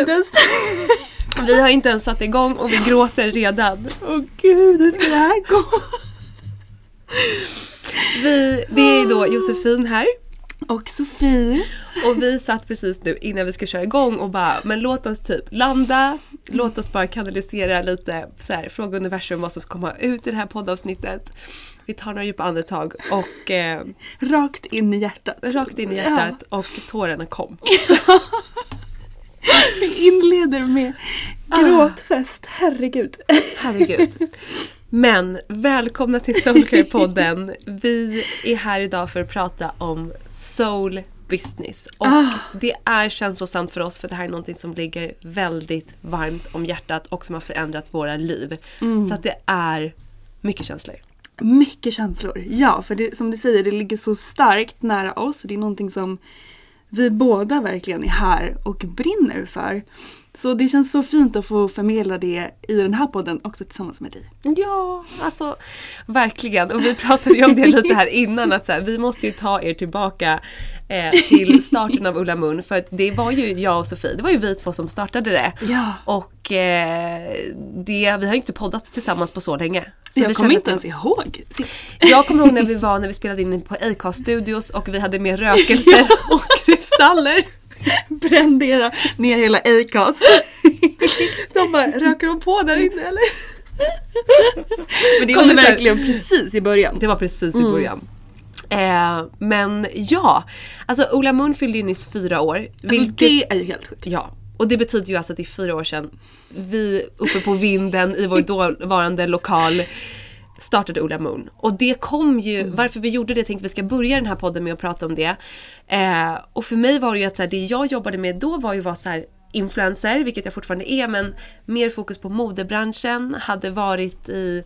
Inte ens... vi har inte ens satt igång och vi gråter redan. Åh gud, hur ska det här gå? Vi, det är då Josefin här. Och Sofie. Och vi satt precis nu innan vi ska köra igång och bara, men låt oss typ landa, låt oss bara kanalisera lite så här, fråga universum vad som ska komma ut i det här poddavsnittet. Vi tar några djupa andetag och eh, Rakt in i hjärtat. rakt in i hjärtat och tårarna kom. Vi inleder med gråtfest, herregud. Herregud. Men välkomna till Soulcare-podden. Vi är här idag för att prata om soul business. Och det är känslosamt för oss för det här är någonting som ligger väldigt varmt om hjärtat och som har förändrat våra liv. Så att det är mycket känslor. Mycket känslor. Ja, för det, som du säger, det ligger så starkt nära oss. och Det är någonting som vi båda verkligen är här och brinner för. Så det känns så fint att få förmedla det i den här podden också tillsammans med dig. Ja, alltså verkligen. Och vi pratade ju om det lite här innan att så här, vi måste ju ta er tillbaka eh, till starten av Ulla Mun. För det var ju jag och Sofie, det var ju vi två som startade det. Ja. Och eh, det, vi har ju inte poddat tillsammans på så länge. Så jag kommer inte ens ihåg sist. Jag kommer ihåg när vi var när vi spelade in på Acast Studios och vi hade med rökelser och kristaller. Brände ner hela Acast. De bara, röker de på där inne eller? Men det var verkligen precis i början. Det var precis i början. Eh, men ja, alltså Ola Mun fyllde ju nyss fyra år. Alltså, Vilket, det är ju helt sjukt. Ja, och det betyder ju alltså att det är fyra år sedan vi uppe på vinden i vår dåvarande lokal startade Ola Moon. Och det kom ju, varför vi gjorde det, jag tänkte vi ska börja den här podden med att prata om det. Eh, och för mig var det ju att så här, det jag jobbade med då var ju att vara så här influencer, vilket jag fortfarande är, men mer fokus på modebranschen, hade varit i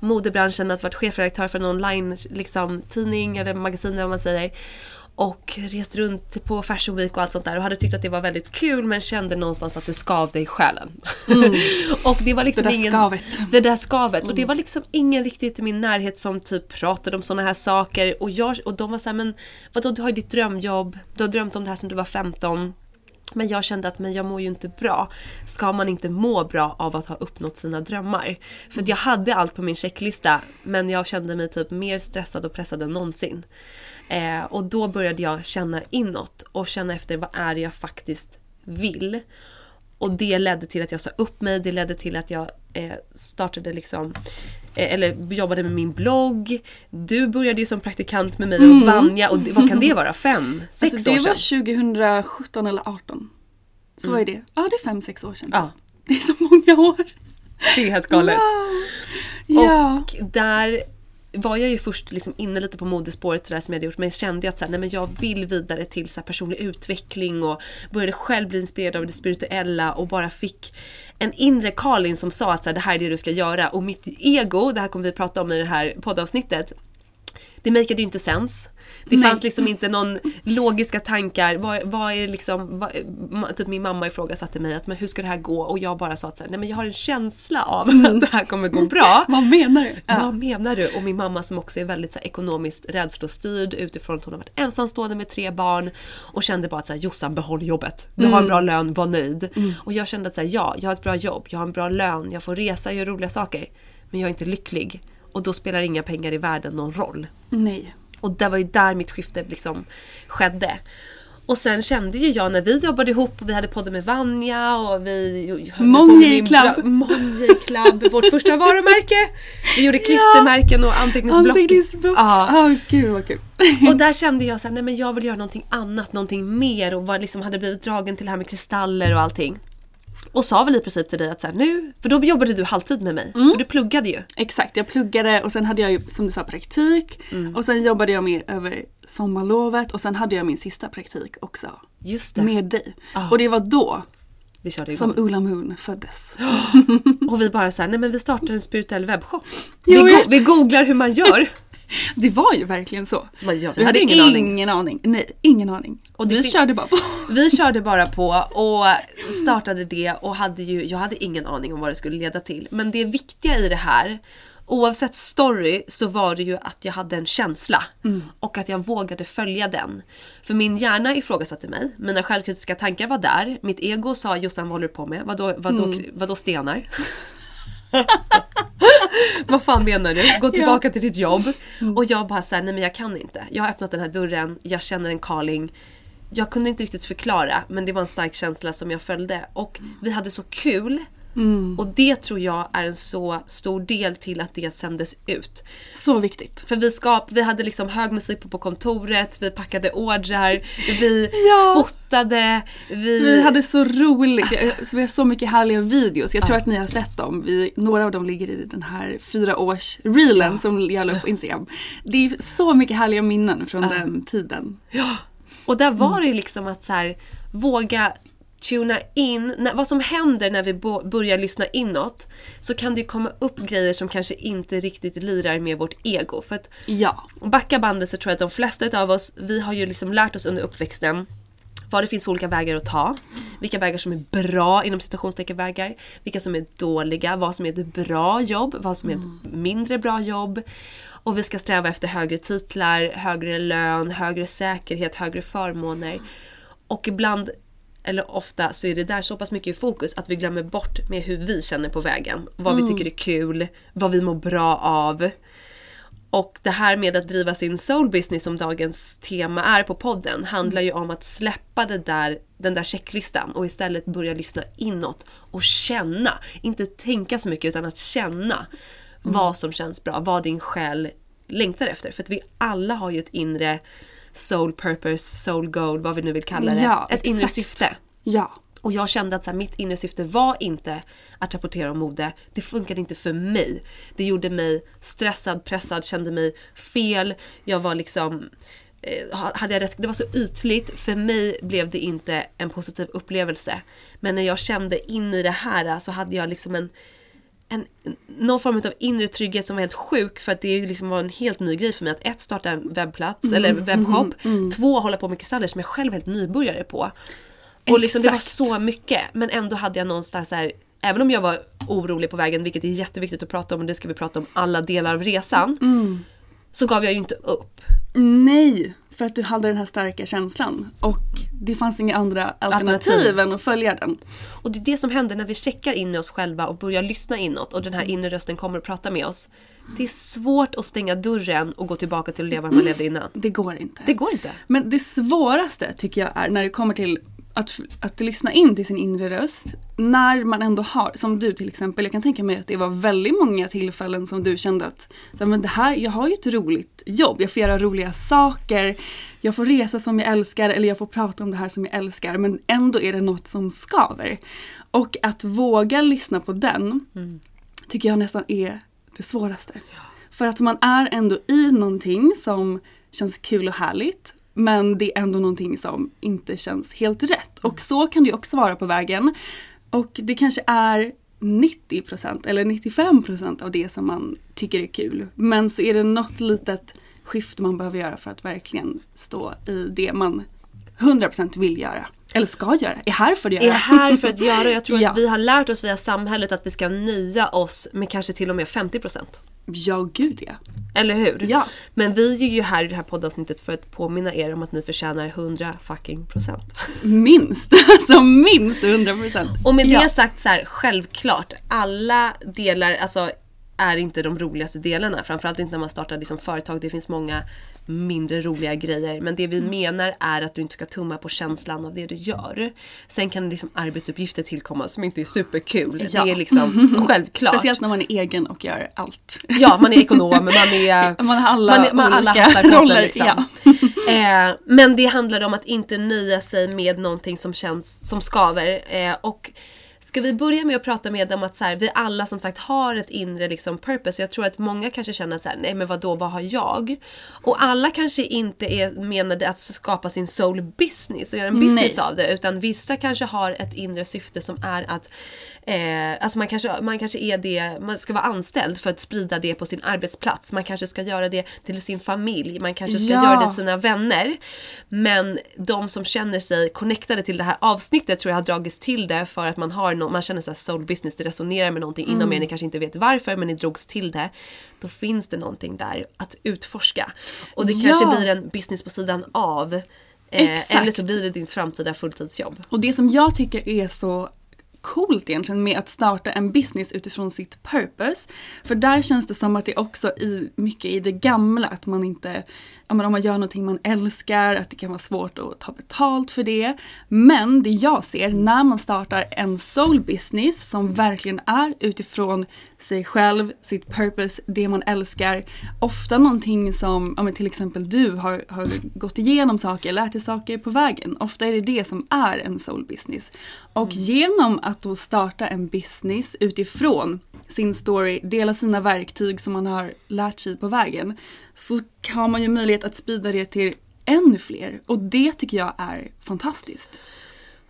modebranschen, att varit chefredaktör för en online liksom, tidning eller magasin eller vad man säger. och rest runt på Fashion Week och allt sånt där och hade tyckt att det var väldigt kul men kände någonstans att det skavde i själen. och det var liksom Det där ingen... skavet. Det där skavet. Och det var liksom ingen riktigt i min närhet som typ pratade om såna här saker. Och, jag, och de var såhär, men vadå du har ju ditt drömjobb, du har drömt om det här sedan du var 15. Men jag kände att men jag mår ju inte bra. Ska man inte må bra av att ha uppnått sina drömmar? För jag hade allt på min checklista men jag kände mig typ mer stressad och pressad än någonsin. Eh, och då började jag känna inåt och känna efter vad är det jag faktiskt vill. Och det ledde till att jag sa upp mig, det ledde till att jag eh, startade liksom eller jobbade med min blogg. Du började ju som praktikant med mig och Vanja och det, vad kan det vara? Fem? Sex Alltså, år det sedan? var 2017 eller 18. Så är det. Ja, det är fem, sex år sedan. Ja, Det är så många år. det är helt galet. Wow. Ja. Och där var jag ju först liksom inne lite på modespåret sådär som jag hade gjort men jag kände att såhär, nej, men jag vill vidare till så personlig utveckling och började själv bli inspirerad av det spirituella och bara fick en inre Karlin som sa att så här, det här är det du ska göra och mitt ego, det här kommer vi prata om i det här poddavsnittet det makade ju inte sens. Det Nej. fanns liksom inte någon logiska tankar. Vad, vad är liksom, vad, typ min mamma ifrågasatte mig att men hur ska det här gå? Och jag bara sa att så här, nej men jag har en känsla av att det här kommer gå bra. Vad menar du? Vad menar du? Och min mamma som också är väldigt så här, ekonomiskt rädslostyrd utifrån att hon har varit ensamstående med tre barn och kände bara att så här, Jossan behåll jobbet. Du har en bra lön, var nöjd. Och jag kände att så här, ja, jag har ett bra jobb, jag har en bra lön, jag får resa, göra roliga saker. Men jag är inte lycklig. Och då spelar inga pengar i världen någon roll. Nej. Och det var ju där mitt skifte liksom skedde. Och sen kände ju jag när vi jobbade ihop och vi hade podden med Vanja och vi min Club. vårt första varumärke. Vi gjorde klistermärken och anteckningsblock. Anteckningsblock. Ja. Ja, gud vad kul. Och där kände jag såhär, nej men jag vill göra någonting annat, någonting mer och var liksom hade blivit dragen till det här med kristaller och allting. Och sa väl i princip till dig att så här, nu, för då jobbade du halvtid med mig, Mm. för du pluggade ju. Exakt, jag pluggade och sen hade jag ju som du sa praktik Mm. och sen jobbade jag mer över sommarlovet och sen hade jag min sista praktik också. Just det, Med dig. Ah. Och det var då vi körde igång. som Ulla Moon föddes. Och vi bara såhär, nej men vi startar en spirituell webbshop. Vi, go- vi googlar hur man gör. Det var ju verkligen så. Gör- vi hade ingen ingen, aning. aning. Nej, ingen aning. Och vi körde bara på. Vi körde bara på och startade det och hade ju, jag hade ingen aning om vad det skulle leda till. Men det viktiga i det här, oavsett story, så var det ju att jag hade en känsla. Och att jag vågade följa den. För min hjärna ifrågasatte mig, mina självkritiska tankar var där. Mitt ego sa Jossan vad håller du på med? Vadå, vadå, vadå stenar? Vad fan menar du? Gå tillbaka till ditt jobb. Och jag bara såhär, nej men jag kan inte. Jag har öppnat den här dörren, jag känner en calling. Jag kunde inte riktigt förklara men det var en stark känsla som jag följde. Och vi hade så kul. Och det tror jag är en så stor del till att det sändes ut. Så viktigt. För vi, skap, vi hade liksom hög musik på, på kontoret, vi packade ordrar, vi Ja. fotade, vi... Vi hade så roligt. Alltså. Vi har så mycket härliga videos. Jag tror att ni har sett dem. Vi, några av dem ligger i den här fyra års reelen som jag la upp på Instagram. Det är så mycket härliga minnen från den tiden. Och där var det ju liksom att så här, våga tuna in, när, vad som händer när vi bo, börjar lyssna inåt så kan det komma upp grejer som kanske inte riktigt lirar med vårt ego. För att Ja. backa bandet så tror jag att de flesta av oss, vi har ju liksom lärt oss under uppväxten vad det finns för olika vägar att ta. Vilka vägar som är bra inom citationstecken vägar. Vilka som är dåliga, vad som är ett bra jobb, vad som är ett mindre bra jobb. Och vi ska sträva efter högre titlar, högre lön, högre säkerhet, högre förmåner. Och ibland, eller ofta, så är det där så pass mycket i fokus att vi glömmer bort med hur vi känner på vägen. Vad vi tycker är kul, vad vi mår bra av. Och det här med att driva sin soul business som dagens tema är på podden handlar ju om att släppa det där, den där checklistan och istället börja lyssna inåt och känna. Inte tänka så mycket utan att känna vad som känns bra, vad din själ längtar efter. För att vi alla har ju ett inre soul purpose, soul goal, vad vi nu vill kalla det. Ja, ett inre exakt. syfte. Ja. Och jag kände att så här, mitt inre syfte var inte att rapportera om mode. Det funkade inte för mig. Det gjorde mig stressad, pressad, kände mig fel. Jag var liksom... eh, Hade jag rätt, det var så ytligt. För mig blev det inte en positiv upplevelse. Men när jag kände in i det här så hade jag liksom en en, någon form av inre trygghet som var helt sjuk för att det liksom var en helt ny grej för mig att ett starta en webbplats Mm, eller webbshop, två hålla på med kristaller som jag själv är helt nybörjare på. Och liksom det var Exakt. så mycket men ändå hade jag någonstans så här Även om jag var orolig på vägen, vilket är jätteviktigt att prata om och det ska vi prata om alla delar av resan. Mm. Så gav jag ju inte upp. Nej, för att du hade den här starka känslan. Och det fanns inga andra alternativ, Alternativ. än att följa den. Och det är det som händer när vi checkar in i oss själva och börjar lyssna inåt och den här inre rösten kommer och prata med oss. Det är svårt att stänga dörren och gå tillbaka till att leva hur man levde innan. Det går inte. Det går inte. Men det svåraste tycker jag är när det kommer till att, att lyssna in till sin inre röst. När man ändå har, som du till exempel, jag kan tänka mig att det var väldigt många tillfällen som du kände att men det här, jag har ju ett roligt jobb, jag får göra roliga saker, jag får resa som jag älskar eller jag får prata om det här som jag älskar men ändå är det något som skaver. Och att våga lyssna på den tycker jag nästan är det svåraste. För att man är ändå i någonting som känns kul och härligt men det är ändå någonting som inte känns helt rätt. Och så kan det ju också vara på vägen. Och det kanske är 90% eller 95% av det som man tycker är kul. Men så är det något litet skifte man behöver göra för att verkligen stå i det man 100% vill göra. Eller ska göra, är här för att göra. Är här för att göra jag tror Ja. att vi har lärt oss via samhället att vi ska nöja oss med kanske till och med 50%. Ja, gud ja. Eller hur? Ja. Men vi är ju här i det här poddavsnittet för att påminna er om att ni förtjänar 100 fucking procent. Minst, alltså minst 100%. Och med ja. det sagt så här, självklart, alla delar alltså, är inte de roligaste delarna. Framförallt inte när man startar liksom, företag. Det finns många mindre roliga grejer. Men det vi Mm. menar är att du inte ska tumma på känslan av det du gör. Sen kan liksom arbetsuppgifter tillkomma som inte är superkul. Ja. Det är liksom självklart. Speciellt när man är egen och gör allt. Ja, man är ekonom, man är... Man har alla man, är- man har alla olika hattar på sig liksom. ja. eh, men det handlar om att inte nöja sig med någonting som känns som skaver. Eh, och Ska vi börja med att prata med om att så här, vi alla som sagt har ett inre liksom, purpose. Och jag tror att många kanske känner att så här, nej men vadå, vad har jag? Och alla kanske inte är menade att skapa sin soul business och göra en business Nej. av det. Utan vissa kanske har ett inre syfte som är att eh, alltså man, kanske, man kanske är det, man ska vara anställd för att sprida det på sin arbetsplats. Man kanske ska göra det till sin familj. Man kanske ska Ja. göra det till sina vänner. Men de som känner sig connectade till det här avsnittet tror jag har dragits till det för att man har no- man känner så soul business, det resonerar med någonting inom er, ni kanske inte vet varför men ni drogs till det. Då finns det någonting där att utforska. Och det Ja. kanske blir en business på sidan av. Eh, eller så blir det ditt framtida fulltidsjobb. Och det som jag tycker är så coolt egentligen med att starta en business utifrån sitt purpose. För där känns det som att det också i mycket i det gamla att man inte, ja men om man gör någonting man älskar, att det kan vara svårt att ta betalt för det. Men det jag ser när man startar en soul business som verkligen är utifrån sig själv, sitt purpose, det man älskar. Ofta någonting som, ja men till exempel du har, har gått igenom saker, lärt dig saker på vägen. Ofta är det det som är en soul business. Och genom att då starta en business utifrån sin story, dela sina verktyg som man har lärt sig på vägen, så har man ju möjlighet att sprida det till ännu fler. Och det tycker jag är fantastiskt.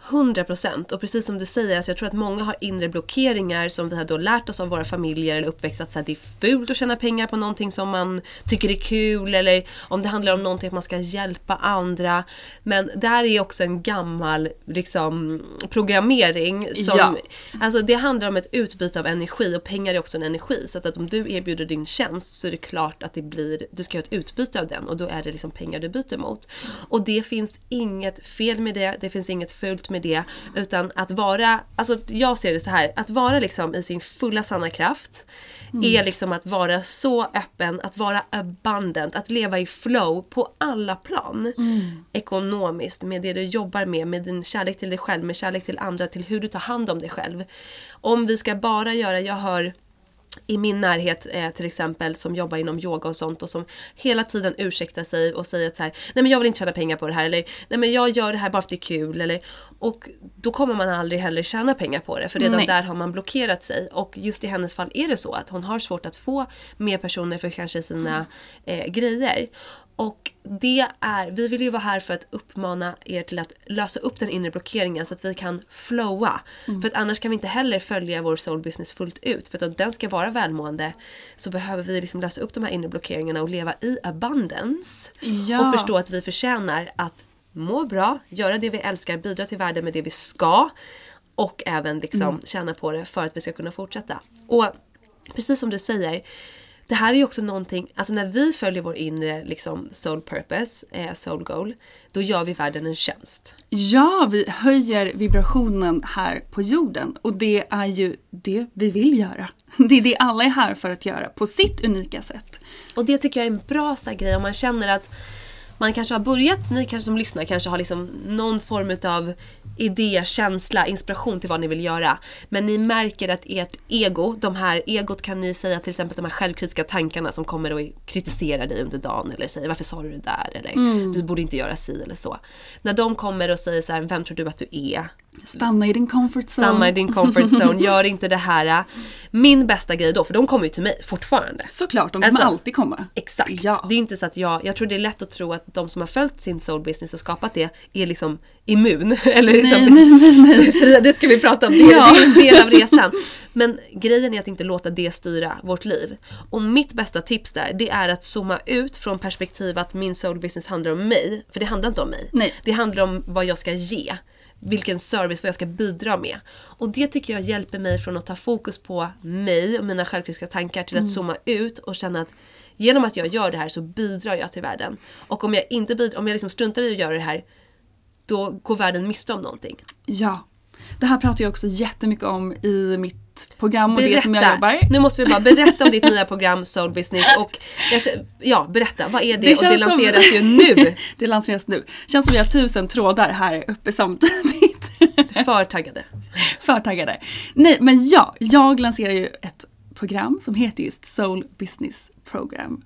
100% och precis som du säger, alltså jag tror att många har inre blockeringar som vi har då lärt oss av våra familjer eller uppväxt att så här, det är fult att tjäna pengar på någonting som man tycker är kul eller om det handlar om någonting att man ska hjälpa andra. Men där är också en gammal liksom, programmering som, Ja. alltså det handlar om ett utbyte av energi och pengar är också en energi. Så att, att om du erbjuder din tjänst så är det klart att det blir, du ska ha ett utbyte av den och då är det liksom pengar du byter mot. Och det finns inget fel med det, det finns inget fult med det. Utan att vara, alltså jag ser det så här, att vara liksom i sin fulla sanna kraft är liksom att vara så öppen, att vara abundant, att leva i flow på alla plan. Ekonomiskt, med det du jobbar med, med din kärlek till dig själv, med kärlek till andra, till hur du tar hand om dig själv. Om vi ska bara göra, jag hör i min närhet eh, till exempel som jobbar inom yoga och sånt och som hela tiden ursäktar sig och säger att så här, nej men jag vill inte tjäna pengar på det här eller nej men jag gör det här bara för att det är kul eller och då kommer man aldrig heller tjäna pengar på det för redan Nej. där har man blockerat sig och just i hennes fall är det så att hon har svårt att få mer personer för kanske sina eh, grejer. Och det är, vi vill ju vara här för att uppmana er till att lösa upp den inre blockeringen så att vi kan flowa. För att annars kan vi inte heller följa vår soul business fullt ut. För att om den ska vara välmående så behöver vi liksom lösa upp de här inre blockeringarna och leva i abundance. Ja. Och förstå att vi förtjänar att må bra, göra det vi älskar, bidra till världen med det vi ska. Och även liksom tjäna på det för att vi ska kunna fortsätta. Och precis som du säger, det här är ju också någonting, alltså när vi följer vår inre liksom soul purpose, eh, soul goal, då gör vi världen en tjänst. Ja, vi höjer vibrationen här på jorden och det är ju det vi vill göra. Det är det alla är här för att göra på sitt unika sätt. Och det tycker jag är en bra så här, grej om man känner att man kanske har börjat, ni kanske som lyssnar kanske har liksom någon form av idé, känsla, inspiration till vad ni vill göra. Men ni märker att ert ego, de här egot kan ni säga till exempel de här självkritiska tankarna som kommer och kritiserar dig under dagen eller säger varför sa du det där eller du borde inte göra si eller så. När de kommer och säger så här, vem tror du att du är? Stanna i din comfort zone. Stanna i din comfort zone, gör inte det här. Min bästa grej då, för de kommer ju till mig fortfarande. Såklart, de kommer Alltså, alltid komma. Exakt. Ja. Det är ju inte så att jag, jag tror det är lätt att tro att de som har följt sin soul business och skapat det är liksom immun. Eller liksom, nej, nej, nej. det ska vi prata om, Ja. det är en del av resan. Men grejen är att inte låta det styra vårt liv. Och mitt bästa tips där, det är att zooma ut från perspektiv att min soul business handlar om mig. För det handlar inte om mig. Nej. Det handlar om vad jag ska ge. Vilken service, vad jag ska bidra med. Och det tycker jag hjälper mig från att ta fokus på mig och mina självkritiska tankar till att zooma ut och känna att genom att jag gör det här så bidrar jag till världen. Och om jag inte bidrar, om jag liksom struntar i att göra det här, då går världen miste om någonting. Ja. Det här pratar jag också jättemycket om i mitt program och det som jag jobbar. Nu måste vi bara berätta om ditt nya program Soul Business och ja, berätta, vad är det? Det och det känns som- lanseras ju nu. det lanseras nu. Känns som vi har tusen trådar här uppe samtidigt. För taggade. För taggade. Nej men ja, jag lanserar ju ett program som heter just Soul Business Program.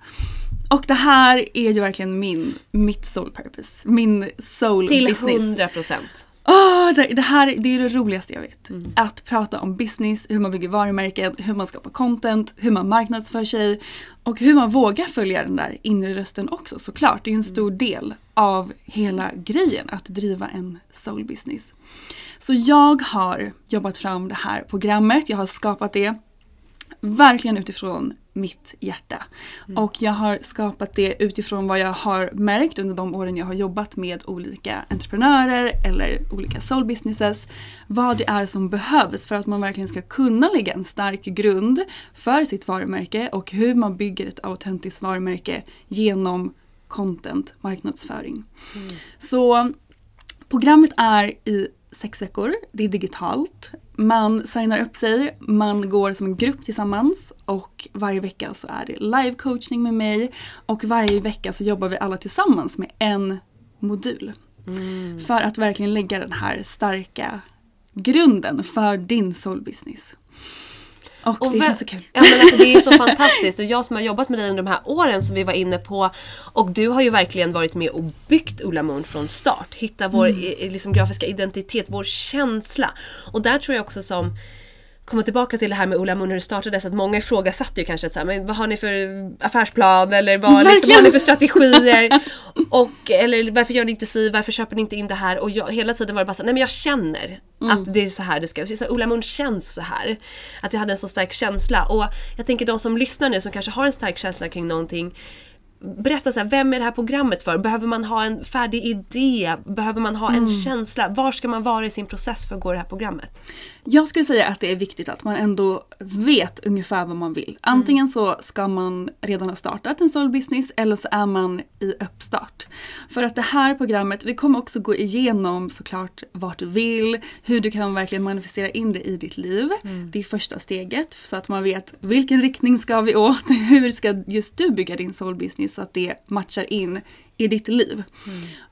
Och det här är ju verkligen min, mitt soul purpose. Min soul Till business. 100 Åh, det, det här det är det roligaste jag vet. Mm. Att prata om business, hur man bygger varumärken, hur man skapar content, hur man marknadsför sig och hur man vågar följa den där inre rösten också såklart. Det är en stor Mm. del av hela grejen att driva en soul business. Så jag har jobbat fram det här programmet, jag har skapat det verkligen utifrån mitt hjärta. Och jag har skapat det utifrån vad jag har märkt under de åren jag har jobbat med olika entreprenörer eller olika soul businesses. Vad det är som behövs för att man verkligen ska kunna lägga en stark grund för sitt varumärke och hur man bygger ett autentiskt varumärke genom content, marknadsföring. Så Programmet är i sex veckor, det är digitalt. Man signar upp sig, man går som en grupp tillsammans och varje vecka så är det live coachning med mig och varje vecka så jobbar vi alla tillsammans med en modul. För att verkligen lägga den här starka grunden för din soul business. Och, det känns så kul. Ja, men alltså, det är så fantastiskt och jag som har jobbat med dig under de här åren som vi var inne på och du har ju verkligen varit med och byggt Ulla Moon från start. Hitta vår Mm. liksom, grafiska identitet, vår känsla. Och där tror jag också som komma tillbaka till det här med Ulla Moon hur det startades, att många ifrågasatte ju kanske att så här, men vad har ni för affärsplan eller vad liksom, har ni för strategier? och, eller varför gör ni inte si, varför köper ni inte in det här? Och jag, hela tiden var det bara så här, nej men jag känner att det är så här det ska vara. Så Ulla Moon känns så här. Att jag hade en så stark känsla. Och jag tänker de som lyssnar nu som kanske har en stark känsla kring någonting Berätta så här, vem är det här programmet för? Behöver man ha en färdig idé? Behöver man ha en känsla? Var ska man vara i sin process för att gå det här programmet? Jag skulle säga att det är viktigt att man ändå vet ungefär vad man vill. Antingen så ska man redan ha startat en soul business eller så är man i uppstart. För att det här programmet, vi kommer också gå igenom såklart vart du vill, hur du kan verkligen manifestera in det i ditt liv. Det är första steget så att man vet vilken riktning ska vi åt, hur ska just du bygga din soul business så att det matchar in i ditt liv.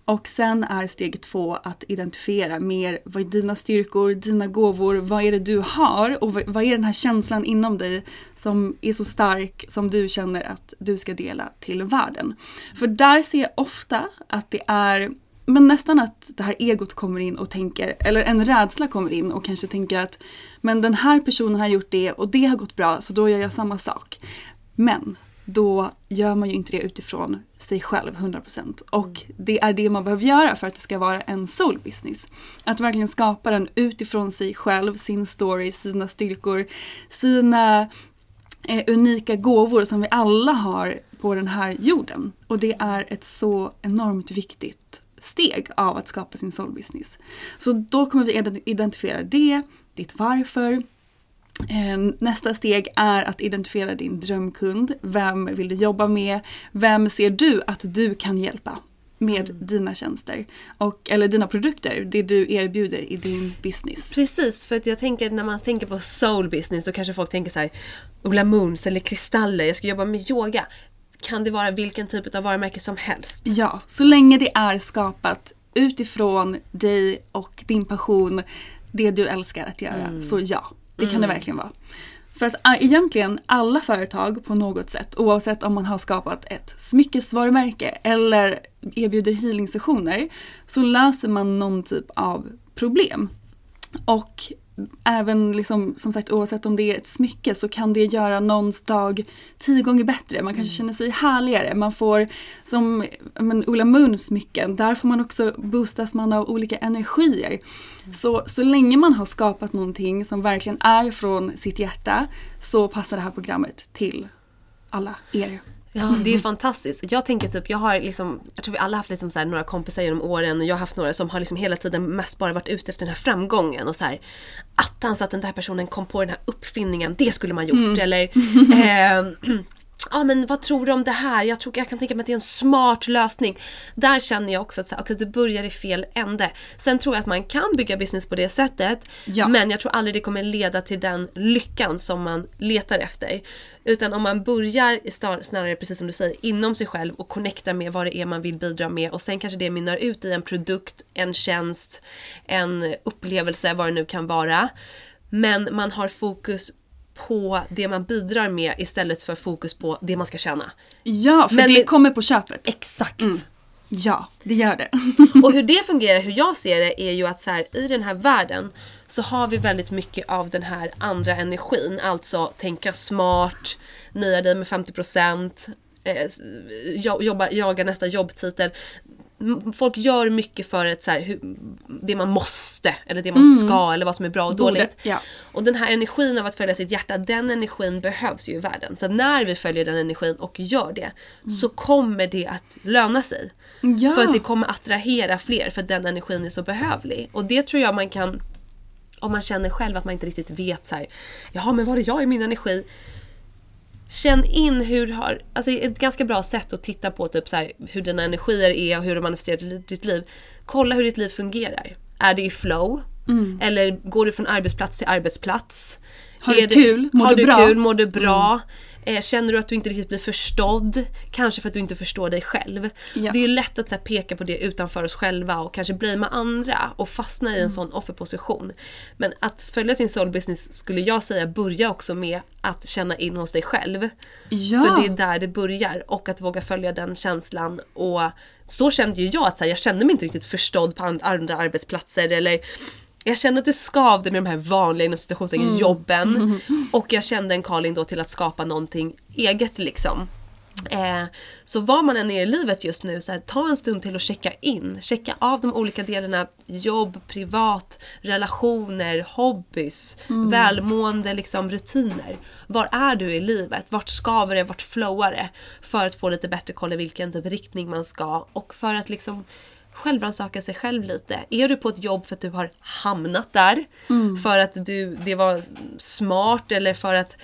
Och sen är steg två att identifiera mer vad är dina styrkor, dina gåvor, vad är det du har och vad vad är den här känslan inom dig som är så stark som du känner att du ska dela till världen. För där ser jag ofta att det är men nästan att det här egot kommer in och tänker, eller en rädsla kommer in och kanske tänker att men den här personen har gjort det och det har gått bra så då gör jag samma sak. Men då gör man ju inte det utifrån sig själv 100%. Och det är det man behöver göra för att det ska vara en soul business. Att verkligen skapa den utifrån sig själv, sin story, sina styrkor, sina eh, unika gåvor som vi alla har på den här jorden. Och det är ett så enormt viktigt steg av att skapa sin soul business. Så då kommer vi identifiera det, ditt varför, nästa steg är att identifiera din drömkund. Vem vill du jobba med? Vem ser du att du kan hjälpa med mm. dina tjänster? Och, eller dina produkter, det du erbjuder i din business. Precis, för att jag tänker när man tänker på soul business så kanske folk tänker så här Ola Moons eller kristaller, jag ska jobba med yoga. Kan det vara vilken typ av varumärke som helst? Ja, så länge det är skapat utifrån dig och din passion, det du älskar att göra. Mm. Så ja, det kan mm. det verkligen vara. För att äh, egentligen alla företag på något sätt, oavsett om man har skapat ett smyckesvarumärke eller erbjuder healing-sessioner, så löser man någon typ av problem. Och även liksom, som sagt oavsett om det är ett smycke så kan det göra någons dag tio gånger bättre. Man kanske mm. känner sig härligare. Man får som men, Ola Moons smycken, där får man också boostas man av olika energier. Mm. Så, så länge man har skapat någonting som verkligen är från sitt hjärta så passar det här programmet till alla er. Ja, det är fantastiskt. Jag tänker typ, jag har liksom, jag tror vi alla haft liksom så här, några kompisar genom åren och jag har haft några som har liksom hela tiden mest bara varit ute efter den här framgången och så här, attans att den där personen kom på den här uppfinningen, det skulle man gjort. Mm. Eller eh, ja men vad tror du om det här? Jag, tror, jag kan tänka mig att det är en smart lösning. Där känner jag också att så, okay, du börjar i fel ände. Sen tror jag att man kan bygga business på det sättet. Ja. Men jag tror aldrig det kommer leda till den lyckan som man letar efter. Utan om man börjar snarare, precis som du säger, inom sig själv och connectar med vad det är man vill bidra med och sen kanske det mynnar ut i en produkt, en tjänst, en upplevelse, vad det nu kan vara. Men man har fokus på det man bidrar med istället för fokus på det man ska tjäna. Ja, för Men det, kommer på köpet. Exakt. Mm. Ja, det gör det. och hur det fungerar, hur jag ser det, är ju att så här, i den här världen så har vi väldigt mycket av den här andra energin. Alltså tänka smart, nöja dig med 50%, eh, jobba, jaga nästa jobbtitel folk gör mycket för ett så här, hur, det man måste eller det man mm. ska eller vad som är bra och dåligt. Ja. Och den här energin av att följa sitt hjärta, den energin behövs ju i världen. Så när vi följer den energin och gör det mm. så kommer det att löna sig. Ja. För att det kommer attrahera fler för att den energin är så behövlig. Och det tror jag man kan om man känner själv att man inte riktigt vet så här, jaha men var är jag i min energi? Känn in hur har, alltså ett ganska bra sätt att titta på typ så här, hur dina energier är och hur de manifesterar ditt liv. Kolla hur ditt liv fungerar. Är det i flow? Mm. Eller går du från arbetsplats till arbetsplats? Har du kul? Mår har du bra? Kul, mår du bra? Mm. Eh, känner du att du inte riktigt blir förstådd? Kanske för att du inte förstår dig själv. Ja. Det är lätt att så peka på det utanför oss själva och kanske blamea andra och fastna i en mm. sån offerposition. Men att följa sin soul business skulle jag säga börja också med att känna in hos dig själv. Ja. För det är där det börjar och att våga följa den känslan och så kände ju jag att så här, jag kände mig inte riktigt förstådd på andra arbetsplatser eller jag kände att det skavde med de här vanliga inom citationstecken mm. jobben. Och jag kände en calling då till att skapa någonting eget liksom. Eh, så var man än är i livet just nu, så här, ta en stund till att checka in. Checka av de olika delarna. Jobb, privat, relationer, hobbys, mm. välmående, liksom, rutiner. Var är du i livet? Vart skaver det? Vart flowar det? För att få lite bättre koll i vilken typ riktning man ska och för att liksom självrannsaka sig själv lite. Är du på ett jobb för att du har hamnat där? Mm. För att du, det var smart eller för att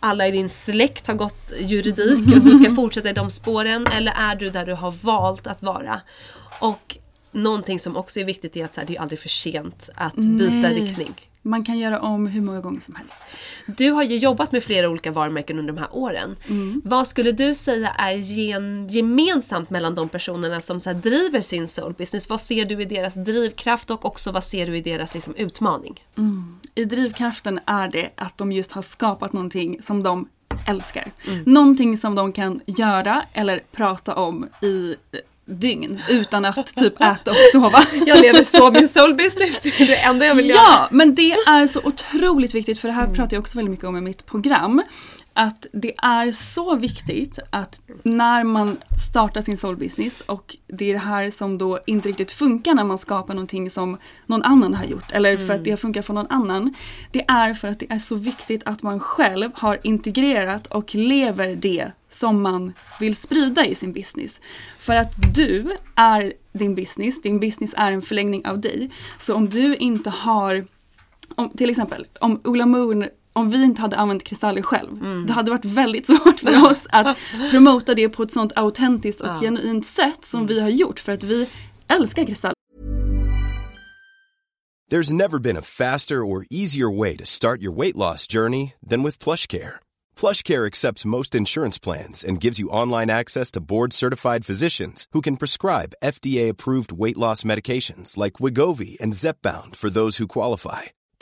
alla i din släkt har gått juridik och du ska fortsätta i de spåren? Eller är du där du har valt att vara? Och någonting som också är viktigt är att så här, det är aldrig för sent att byta Nej. riktning. Man kan göra om hur många gånger som helst. Du har ju jobbat med flera olika varumärken under de här åren. Mm. Vad skulle du säga är gen, gemensamt mellan de personerna som så driver sin soul business? Vad ser du i deras drivkraft och också vad ser du i deras liksom, utmaning? Mm. I drivkraften är det att de just har skapat någonting som de älskar. Mm. Någonting som de kan göra eller prata om i dygn utan att typ äta och sova. Jag lever så min soul business, det är det enda jag vill göra. Ja, men det är så otroligt viktigt för det här pratar jag också väldigt mycket om i mitt program. Att det är så viktigt att när man startar sin soul-business och det är det här som då inte riktigt funkar när man skapar någonting som någon annan har gjort eller för att det funkar för någon annan. Det är för att det är så viktigt att man själv har integrerat och lever det som man vill sprida i sin business. För att du är din business, din business är en förlängning av dig. Så om du inte har, om, till exempel om Ola Moon om vi inte hade använt kristaller själv, mm. det hade varit väldigt svårt för oss att promota det på ett sånt autentiskt och ja. genuint sätt som mm. vi har gjort för att vi älskar kristaller. There's never been a faster or easier way to start your weight loss journey than with plush care. PlushCare accepts most insurance plans and gives you online access to board-certified physicians who can prescribe FDA-approved weight loss medications like Wigovi and Zepbound for those who qualify.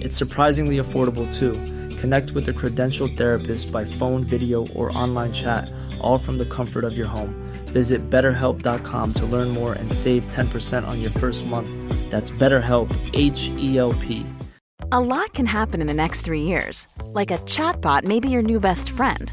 It's surprisingly affordable too. Connect with a credentialed therapist by phone, video, or online chat, all from the comfort of your home. Visit betterhelp.com to learn more and save 10% on your first month. That's BetterHelp, H E L P. A lot can happen in the next three years. Like a chatbot may be your new best friend.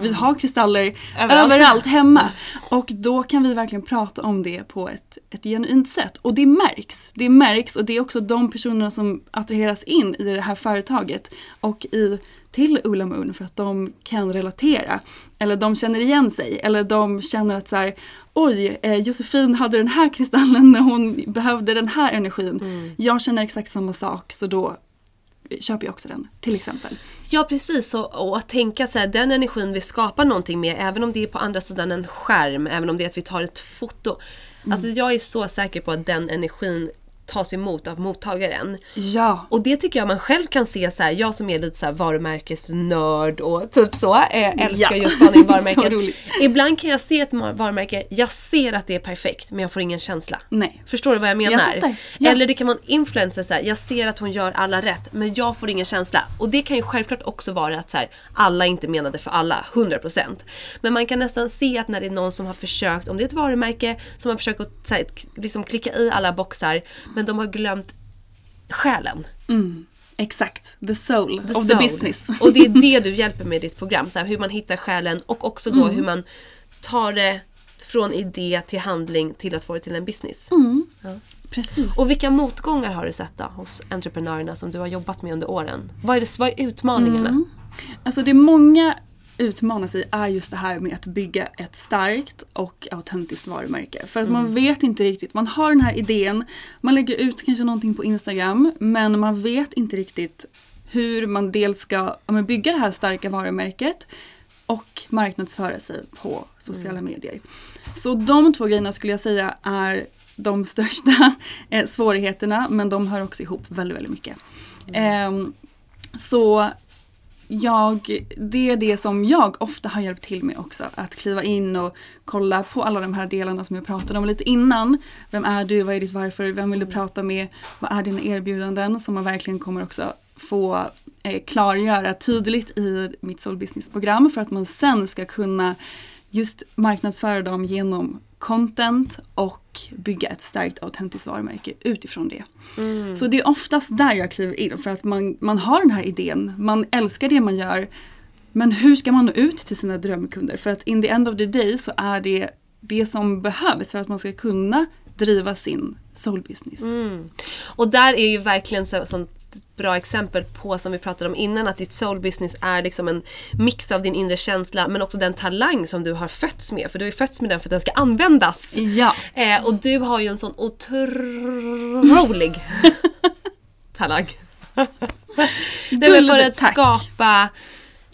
Vi har kristaller överallt. överallt. hemma. Och då kan vi verkligen prata om det på ett, ett genuint sätt. Och det märks. Det märks och det är också de personerna som attraheras in i det här företaget och i, till Ola Moon för att de kan relatera. Eller de känner igen sig. Eller de känner att så här, oj, eh, Josefin hade den här kristallen när hon behövde den här energin. Mm. Jag känner exakt samma sak så då köper jag också den till exempel. Ja precis och, och att tänka så här, den energin vi skapar någonting med även om det är på andra sidan en skärm, även om det är att vi tar ett foto. Mm. Alltså jag är så säker på att den energin tas emot av mottagaren. Ja. Och det tycker jag man själv kan se så här, jag som är lite så här varumärkesnörd och typ så, äh, älskar ja. just spana in varumärken. Ibland kan jag se ett varumärke, jag ser att det är perfekt men jag får ingen känsla. Nej. Förstår du vad jag menar? Jag ja. Eller det kan vara en influencer, så här, jag ser att hon gör alla rätt men jag får ingen känsla. Och det kan ju självklart också vara att så här, alla inte menade för alla, 100%. Men man kan nästan se att när det är någon som har försökt, om det är ett varumärke som har försökt att så här, liksom klicka i alla boxar men de har glömt själen. Mm. Exakt, the soul the of soul. the business. Och det är det du hjälper med i ditt program, så här, hur man hittar själen och också då mm. hur man tar det från idé till handling till att få det till en business. Mm. Ja. Precis. Och vilka motgångar har du sett då hos entreprenörerna som du har jobbat med under åren? Vad är, det, vad är utmaningarna? Mm. Alltså det är många utmanas i är just det här med att bygga ett starkt och autentiskt varumärke. För att mm. man vet inte riktigt, man har den här idén, man lägger ut kanske någonting på Instagram men man vet inte riktigt hur man dels ska ja, bygga det här starka varumärket och marknadsföra sig på sociala medier. Så de två grejerna skulle jag säga är de största eh, svårigheterna men de hör också ihop väldigt, väldigt mycket. Ehm, så jag, det är det som jag ofta har hjälpt till med också. Att kliva in och kolla på alla de här delarna som jag pratade om lite innan. Vem är du? Vad är ditt varför? Vem vill du prata med? Vad är dina erbjudanden? Som man verkligen kommer också få eh, klargöra tydligt i mitt Soul Business-program för att man sen ska kunna just marknadsföra dem genom content och bygga ett starkt autentiskt varumärke utifrån det. Mm. Så det är oftast där jag kliver in för att man, man har den här idén, man älskar det man gör. Men hur ska man nå ut till sina drömkunder? För att in the end of the day så är det det som behövs för att man ska kunna driva sin soul business. Mm. Och där är ju verkligen så, sånt bra exempel på som vi pratade om innan att ditt soul business är liksom en mix av din inre känsla men också den talang som du har fötts med för du har ju fötts med den för att den ska användas. Ja. Eh, och du har ju en sån otrolig talang. Nej, men för att skapa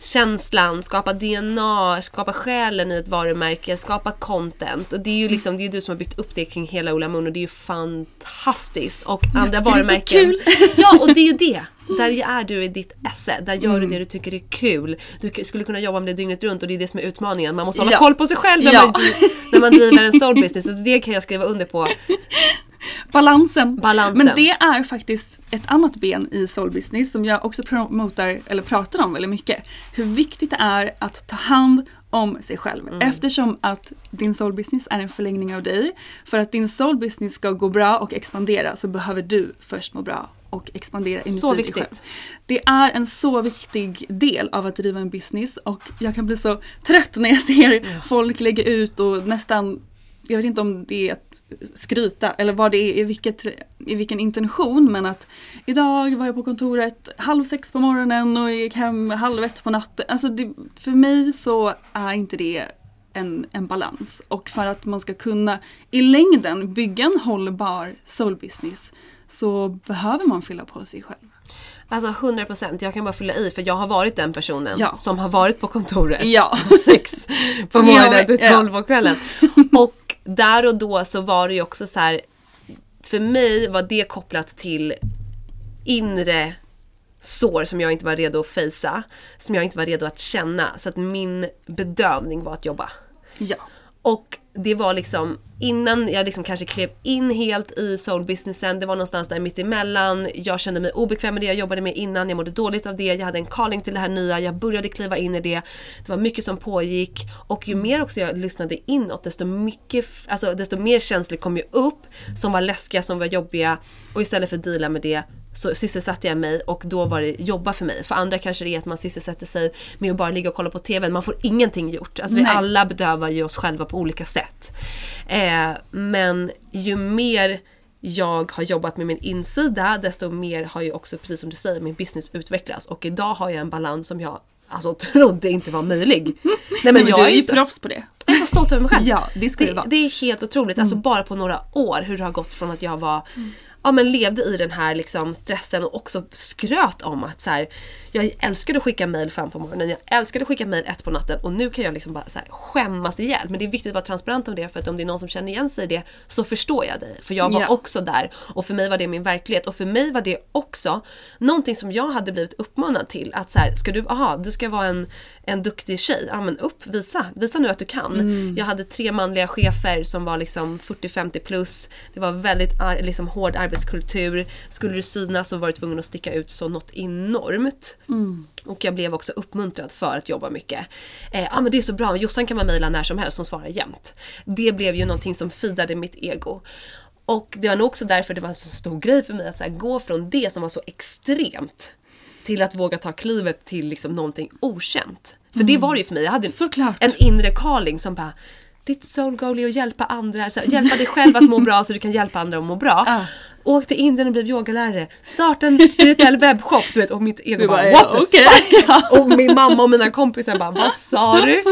känslan, skapa DNA, skapa själen i ett varumärke, skapa content. Och det är ju liksom, det är ju du som har byggt upp det kring hela Ola Moon och det är ju fantastiskt. Och andra tycker det är så varumärken. kul. Ja, och det är ju det. Där är du i ditt esse, där gör Mm. du det du tycker är kul. Du skulle kunna jobba med det dygnet runt och det är det som är utmaningen. Man måste hålla Ja. koll på sig själv när, Ja. man, när man driver en soul business. Så det kan jag skriva under på. Balansen. Balansen. Men det är faktiskt ett annat ben i soul business som jag också promotar, eller pratar om väldigt mycket. Hur viktigt det är att ta hand om sig själv. Mm. Eftersom att din soul business är en förlängning av dig. För att din soul business ska gå bra och expandera så behöver du först må bra och expandera inuti Så dig viktigt. själv. Det är en så viktig del av att driva en business och jag kan bli så trött när jag ser folk lägga ut och nästan jag vet inte om det är att skryta eller vad det är, i, vilket, i vilken intention men att idag var jag på kontoret halv sex på morgonen och gick hem halv ett på natten. Alltså det, för mig så är inte det en, en balans och för att man ska kunna i längden bygga en hållbar soul business så behöver man fylla på sig själv. Alltså 100% jag kan bara fylla i för jag har varit den personen Ja. som har varit på kontoret Ja. sex på morgonen till. 12 på kvällen. Och där och då så var det ju också så här. För mig var det kopplat till inre sår som jag inte var redo att fejsa. Som jag inte var redo att känna. Så att min bedövning var att jobba. Ja. Och det var liksom innan jag liksom kanske klev in helt i soulbusinessen, det var någonstans där mittemellan. Jag kände mig obekväm med det jag jobbade med innan, jag mådde dåligt av det, jag hade en calling till det här nya, jag började kliva in i det. Det var mycket som pågick och ju mer också jag lyssnade inåt desto, mycket, alltså, desto mer känslor kom ju upp som var läskiga, som var jobbiga och istället för att deala med det så sysselsatte jag mig och då var det jobba för mig. För andra kanske det är att man sysselsätter sig med att bara ligga och kolla på TV. Man får ingenting gjort. Alltså vi alla bedövar ju oss själva på olika sätt. Eh, men ju mer jag har jobbat med min insida desto mer har ju också, precis som du säger, min business utvecklats. Och idag har jag en balans som jag alltså trodde inte var möjlig. Nej men, Men jag du är ju så, proffs på det. jag är så stolt över mig själv. Ja, det ska det, vara. det är helt otroligt, alltså bara på några år hur det har gått från att jag var Ja men levde i den här liksom stressen och också skröt om att så här, jag älskade att skicka mail fem på morgonen, jag älskade att skicka mail ett på natten och nu kan jag liksom bara så här skämmas ihjäl. Men det är viktigt att vara transparent om det för att om det är någon som känner igen sig i det så förstår jag dig. För jag var Ja. också där och för mig var det min verklighet och för mig var det också någonting som jag hade blivit uppmanad till att så här, ska du, aha, du ska vara en, en duktig tjej, ja men upp, visa, visa nu att du kan. Jag hade tre manliga chefer som var liksom 40-50 plus, det var väldigt ar- liksom hård arbetskultur. Skulle du synas så var du tvungen att sticka ut så något enormt. Och jag blev också uppmuntrad för att jobba mycket. Eh, ja men det är så bra, Jossan kan man mejla när som helst, som svarar jämt. Det blev ju någonting som fidade mitt ego. Och det var nog också därför det var en så stor grej för mig att här, gå från det som var så extremt till att våga ta klivet till liksom någonting okänt. För det var det ju för mig, jag hade Såklart. en inre calling som bara ditt soul goal är att hjälpa andra, så här, hjälpa dig själv att må bra så du kan hjälpa andra att må bra. Ah. Åk till Indien och blev yogalärare, starta en spirituell webbshop, du vet och mitt ego bara, bara, what the okej. fuck? Och min mamma och mina kompisar bara vad sa du?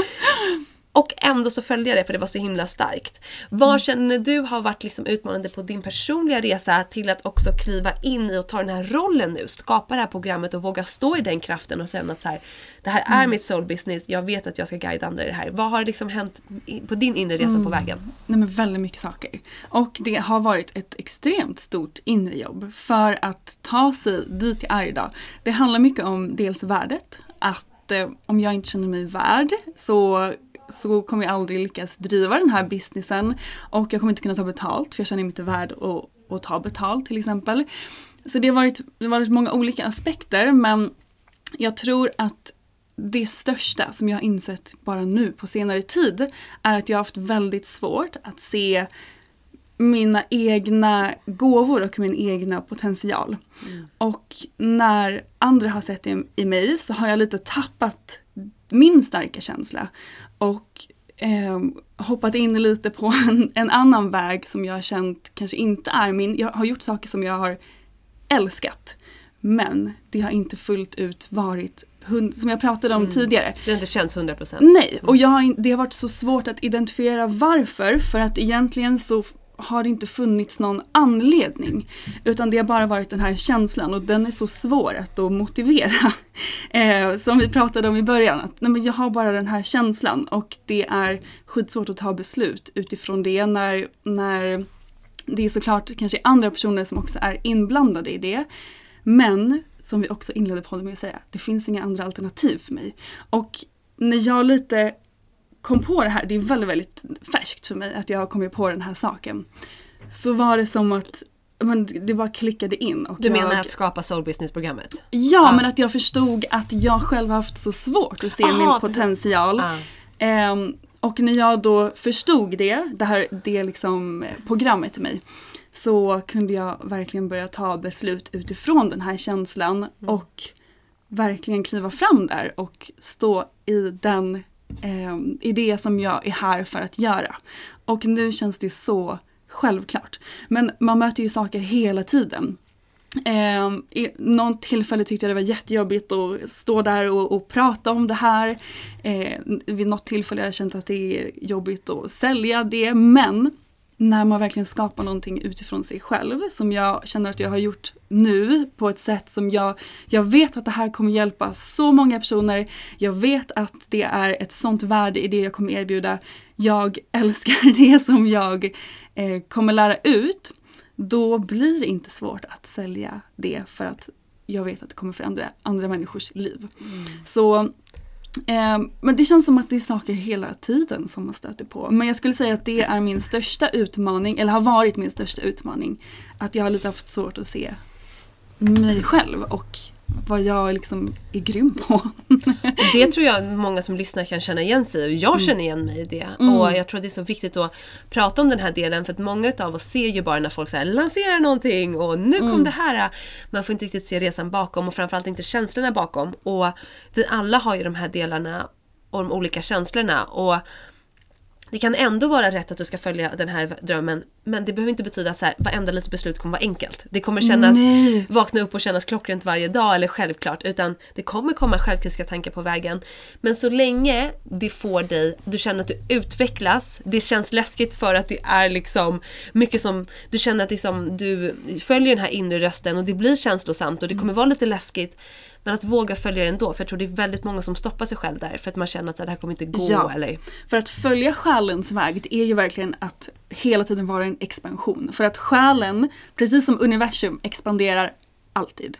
Och ändå så följde jag det för det var så himla starkt. Vad känner du har varit liksom utmanande på din personliga resa till att också kliva in i och ta den här rollen nu? Skapa det här programmet och våga stå i den kraften och känna att så här, det här är mitt soul business, jag vet att jag ska guida andra i det här. Vad har liksom hänt på din inre resa på vägen? Nej men väldigt mycket saker. Och det har varit ett extremt stort inre jobb för att ta sig dit jag är idag. Det handlar mycket om dels värdet. Att eh, om jag inte känner mig värd så, så kommer jag aldrig lyckas driva den här businessen. Och jag kommer inte kunna ta betalt för jag känner mig inte värd att, att ta betalt till exempel. Så det har, varit, det har varit många olika aspekter men jag tror att det största som jag har insett bara nu på senare tid är att jag har haft väldigt svårt att se mina egna gåvor och min egna potential. Och när andra har sett det i mig så har jag lite tappat min starka känsla och eh, hoppat in lite på en, en annan väg som jag har känt kanske inte är min. Jag har gjort saker som jag har älskat. Men det har inte fullt ut varit, hund- som jag pratade om tidigare, Det har inte känts 100%. Nej, och jag har, in- det har varit så svårt att identifiera varför. För att egentligen så har det inte funnits någon anledning. Utan det har bara varit den här känslan och den är så svår att då motivera. Eh, som vi pratade om i början, att nej men jag har bara den här känslan och det är skitsvårt att ta beslut utifrån det när, när det är såklart kanske andra personer som också är inblandade i det. Men, som vi också inledde podden med att säga, det finns inga andra alternativ för mig. Och när jag lite kom på det här, det är väldigt, väldigt färskt för mig att jag har kommit på den här saken. Så var det som att men det bara klickade in. Och Du jag, menar att skapa soul business-programmet? Ja, men att jag förstod att jag själv har haft så svårt att se Aha, min potential. Ah. Ehm, och när jag då förstod det, det här det liksom programmet i mig, så kunde jag verkligen börja ta beslut utifrån den här känslan och verkligen kliva fram där och stå i den eh, i det som jag är här för att göra. Och nu känns det så självklart. Men man möter ju saker hela tiden. Eh, I någon tillfälle tyckte jag det var jättejobbigt att stå där och, och prata om det här. Eh, vid något tillfälle har jag känt att det är jobbigt att sälja det. Men när man verkligen skapar någonting utifrån sig själv som jag känner att jag har gjort nu på ett sätt som jag, jag vet att det här kommer hjälpa så många personer. Jag vet att det är ett sånt värde i det jag kommer erbjuda. Jag älskar det som jag eh, kommer lära ut. Då blir det inte svårt att sälja det för att jag vet att det kommer förändra andra människors liv. Så Eh, Eh, men det känns som att det är saker hela tiden som man stöter på. Men jag skulle säga att det är min största utmaning, eller har varit min största utmaning. Att jag har lite haft svårt att se mig själv och vad jag liksom är grym på. Det tror jag många som lyssnar kan känna igen sig i och jag känner igen mig i det. Och jag tror att det är så viktigt att prata om den här delen för att många av oss ser ju bara när folk så lanserar någonting och nu kom det här. Man får inte riktigt se resan bakom och framförallt inte känslorna bakom. Och vi alla har ju de här delarna och de olika känslorna. Och det kan ändå vara rätt att du ska följa den här drömmen men det behöver inte betyda att så här, varenda litet beslut kommer vara enkelt. Det kommer kännas, Nej. vakna upp och kännas klockrent varje dag eller självklart utan det kommer komma självkritiska tankar på vägen. Men så länge det får dig, du känner att du utvecklas, det känns läskigt för att det är liksom mycket som, du känner att det är som, du följer den här inre rösten och det blir känslosamt och det kommer vara lite läskigt. Men att våga följa det ändå, för jag tror det är väldigt många som stoppar sig själv där för att man känner att det här kommer inte gå Ja. eller För att följa själens väg, det är ju verkligen att hela tiden vara en expansion. För att själen, precis som universum, expanderar alltid.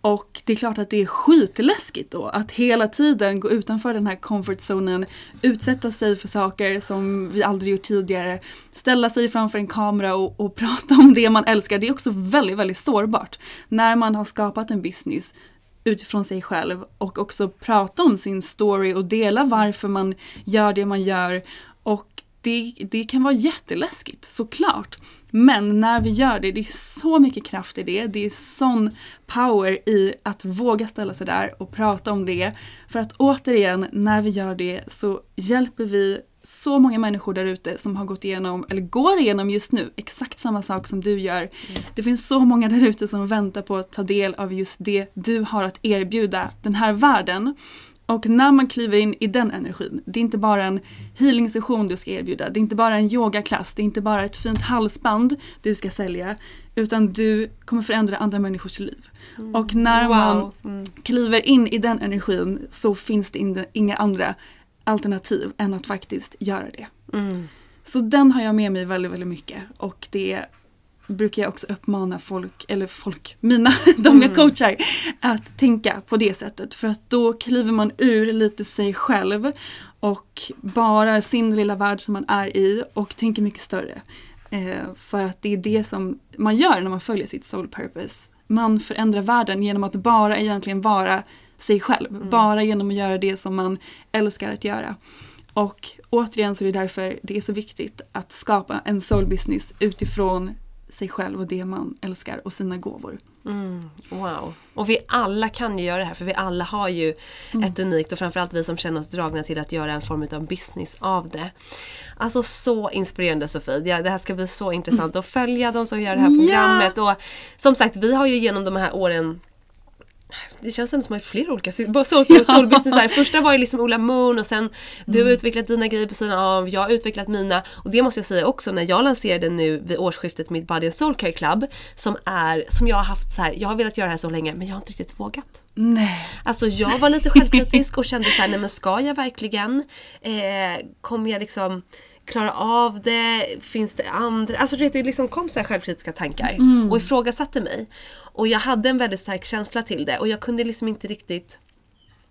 Och det är klart att det är skitläskigt då att hela tiden gå utanför den här comfort zonen, utsätta sig för saker som vi aldrig gjort tidigare, ställa sig framför en kamera och, och prata om det man älskar. Det är också väldigt, väldigt sårbart. När man har skapat en business utifrån sig själv och också prata om sin story och dela varför man gör det man gör. Och det, det kan vara jätteläskigt, såklart. Men när vi gör det, det är så mycket kraft i det. Det är sån power i att våga ställa sig där och prata om det. För att återigen, när vi gör det så hjälper vi så många människor där ute som har gått igenom, eller går igenom just nu, exakt samma sak som du gör. Det finns så många där ute som väntar på att ta del av just det du har att erbjuda den här världen. Och när man kliver in i den energin, det är inte bara en healing session du ska erbjuda, det är inte bara en yogaklass, det är inte bara ett fint halsband du ska sälja, utan du kommer förändra andra människors liv. Mm. Och när wow. man mm. kliver in i den energin så finns det inga andra alternativ än att faktiskt göra det. Mm. Så den har jag med mig väldigt, väldigt mycket och det brukar jag också uppmana folk, eller folk, mina, de jag mm. coachar, att tänka på det sättet. För att då kliver man ur lite sig själv och bara sin lilla värld som man är i och tänker mycket större. Eh, för att det är det som man gör när man följer sitt soul purpose. Man förändrar världen genom att bara egentligen vara sig själv. Mm. Bara genom att göra det som man älskar att göra. Och återigen så är det därför det är så viktigt att skapa en soul business utifrån sig själv och det man älskar och sina gåvor. Mm, wow. Och vi alla kan ju göra det här för vi alla har ju mm. ett unikt och framförallt vi som känner oss dragna till att göra en form av business av det. Alltså så inspirerande Sofie. Ja, det här ska bli så intressant att följa de som gör det här programmet. Ja. Och som sagt vi har ju genom de här åren det känns ändå som att flera olika soul, soul, soul business Första var ju liksom Ola Moon och sen du har mm. utvecklat dina grejer på sidan av, jag har utvecklat mina. Och det måste jag säga också när jag lanserade nu vid årsskiftet mitt Body and Soul Care Club som är, som jag har haft så här, jag har velat göra det här så länge men jag har inte riktigt vågat. Nej. Alltså jag var lite självkritisk och kände så här, nej men ska jag verkligen? Eh, kommer jag liksom klara av det? Finns det andra? Alltså det liksom kom så här självkritiska tankar mm. och ifrågasatte mig. Och jag hade en väldigt stark känsla till det och jag kunde liksom inte riktigt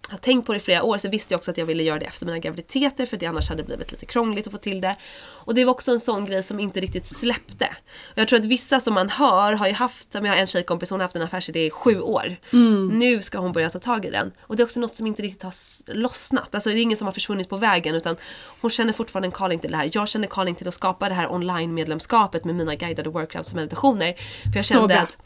jag har tänkt på det i flera år så visste jag också att jag ville göra det efter mina graviditeter för det annars hade blivit lite krångligt att få till det. Och det var också en sån grej som inte riktigt släppte. Och jag tror att vissa som man hör har ju haft, jag har en tjejkompis, hon har haft en affärsidé i sju år. Mm. Nu ska hon börja ta tag i den. Och det är också något som inte riktigt har lossnat. Alltså det är ingen som har försvunnit på vägen utan hon känner fortfarande en calling till det här. Jag känner calling till att skapa det här online medlemskapet med mina guidade workshops och meditationer. För jag kände att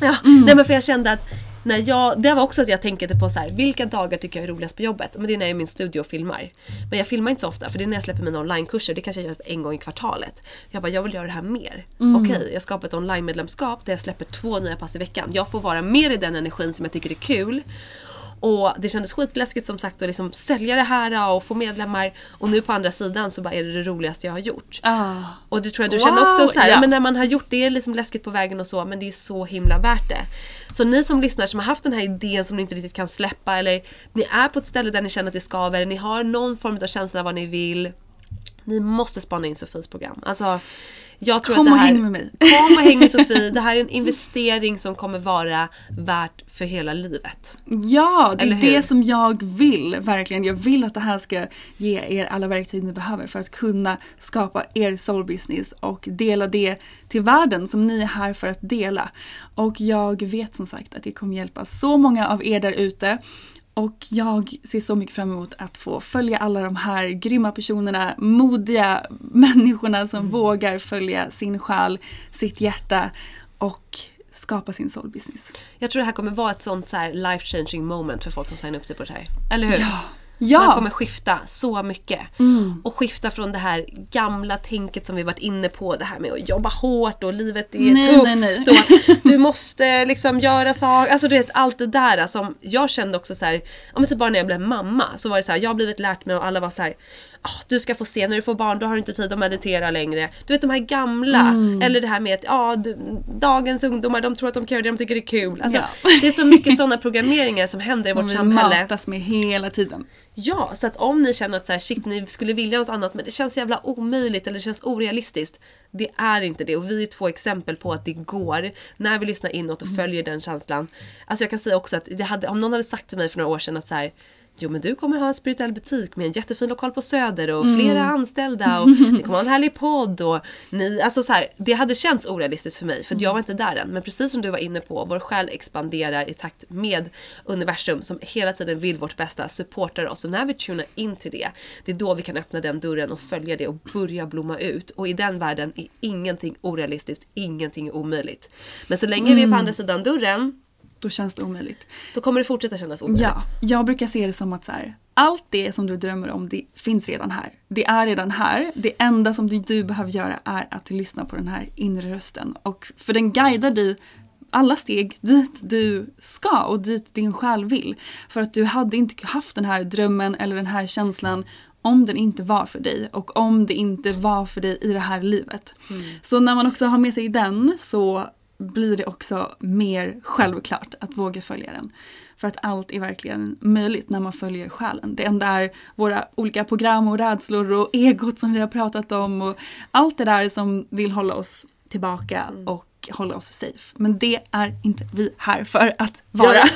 Ja, mm. nej men för jag kände att när jag, det var också att jag tänkte på så här, vilka dagar tycker jag är roligast på jobbet? Men det är när jag är i min studio och filmar. Men jag filmar inte så ofta för det är när jag släpper mina onlinekurser, det kanske jag gör en gång i kvartalet. Jag bara, jag vill göra det här mer. Mm. Okej, jag skapar ett online-medlemskap där jag släpper två nya pass i veckan. Jag får vara mer i den energin som jag tycker är kul. Och det kändes skitläskigt som sagt att liksom sälja det här och få medlemmar. Och nu på andra sidan så bara är det det roligaste jag har gjort. Ah. Och det tror jag du wow. känner också så här, ja. men när man har gjort det är liksom läskigt på vägen och så men det är så himla värt det. Så ni som lyssnar som har haft den här idén som ni inte riktigt kan släppa eller ni är på ett ställe där ni känner att det skaver, ni har någon form av känsla av vad ni vill. Ni måste spana in Sofies program. Alltså, jag tror kom att det här, och häng med mig. Kom och häng med Sofie. Det här är en investering som kommer vara värt för hela livet. Ja, det är det som jag vill. Verkligen. Jag vill att det här ska ge er alla verktyg ni behöver för att kunna skapa er soul business och dela det till världen som ni är här för att dela. Och jag vet som sagt att det kommer hjälpa så många av er där ute. Och jag ser så mycket fram emot att få följa alla de här grymma personerna, modiga människorna som mm. vågar följa sin själ, sitt hjärta och skapa sin soul business. Jag tror det här kommer vara ett sånt så life changing moment för folk som signar upp sig på det här. Eller hur? Ja, Ja. Man kommer skifta så mycket. Mm. Och skifta från det här gamla tänket som vi varit inne på. Det här med att jobba hårt och livet är nej, tufft. Nej, nej. Och du måste liksom göra saker. Alltså du vet allt det där som jag kände också så här. Om typ bara när jag blev mamma så var det så här. Jag har blivit lärt mig och alla var så här oh, du ska få se när du får barn, då har du inte tid att meditera längre. Du vet de här gamla, mm. eller det här med att ja, du, dagens ungdomar de tror att de kan göra det de tycker det är kul. Alltså, ja. Det är så mycket sådana programmeringar som händer i vårt samhälle. Som matas med hela tiden. Ja, så att om ni känner att så här, shit, ni skulle vilja något annat men det känns jävla omöjligt eller det känns orealistiskt. Det är inte det och vi är två exempel på att det går när vi lyssnar inåt och mm. följer den känslan. Alltså jag kan säga också att det hade, om någon hade sagt till mig för några år sedan att så här, Jo men du kommer ha en spirituell butik med en jättefin lokal på Söder och mm. flera anställda och ni kommer ha en härlig podd och ni, alltså så här, det hade känts orealistiskt för mig för jag var inte där än. Men precis som du var inne på, vår själ expanderar i takt med universum som hela tiden vill vårt bästa, supportar oss och när vi tunar in till det, det är då vi kan öppna den dörren och följa det och börja blomma ut. Och i den världen är ingenting orealistiskt, ingenting är omöjligt. Men så länge mm. vi är på andra sidan dörren då känns det omöjligt. Då kommer det fortsätta kännas omöjligt. Ja, jag brukar se det som att så här, allt det som du drömmer om det finns redan här. Det är redan här. Det enda som du behöver göra är att lyssna på den här inre rösten. Och för den guidar dig alla steg dit du ska och dit din själ vill. För att du hade inte haft den här drömmen eller den här känslan om den inte var för dig och om det inte var för dig i det här livet. Så när man också har med sig den så blir det också mer självklart att våga följa den. För att allt är verkligen möjligt när man följer själen. Det enda är våra olika program och rädslor och egot som vi har pratat om och allt det där som vill hålla oss tillbaka och hålla oss safe. Men det är inte vi här för att vara.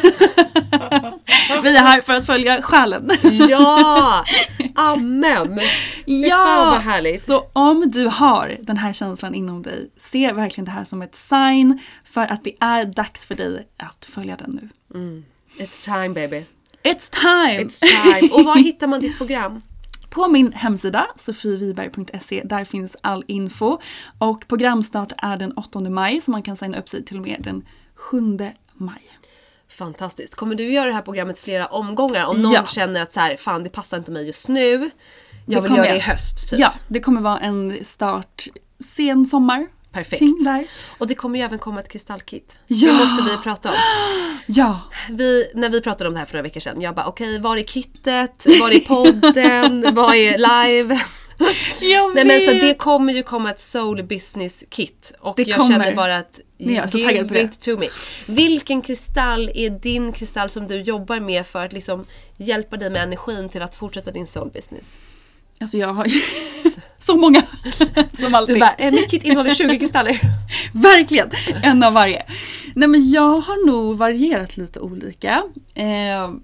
vi är här för att följa själen. Ja! Amen! Fy fan vad härligt. Så om du har den här känslan inom dig, se verkligen det här som ett sign för att det är dags för dig att följa den nu. It's time baby. It's time! It's time. Och var hittar man ditt program? På min hemsida sofieviberg.se där finns all info och programstart är den 8 maj så man kan signa upp sig till och med den 7 maj. Fantastiskt. Kommer du göra det här programmet flera omgångar? Om någon Ja. känner att så här, fan det passar inte mig just nu. Jag vill göra det i höst. Typ. Ja, det kommer vara en start sen sommar. Perfekt. Och det kommer ju även komma ett kristallkit. Ja! Det måste vi prata om. Ja, Vi, när vi pratade om det här för några veckor sedan, jag bara okej, var är kittet? Var är podden? Vad är live? jag Nej men så det kommer ju komma ett soul business kit och Det jag kommer. känner bara att Nej, jag give it to me. Vilken kristall är din kristall som du jobbar med för att liksom hjälpa dig med energin till att fortsätta din soul business? Alltså jag har ju så många. Som alltid. Du bara, eh, mitt kit innehåller 20 kristaller. Verkligen! En av varje. Nej men jag har nog varierat lite olika. Eh,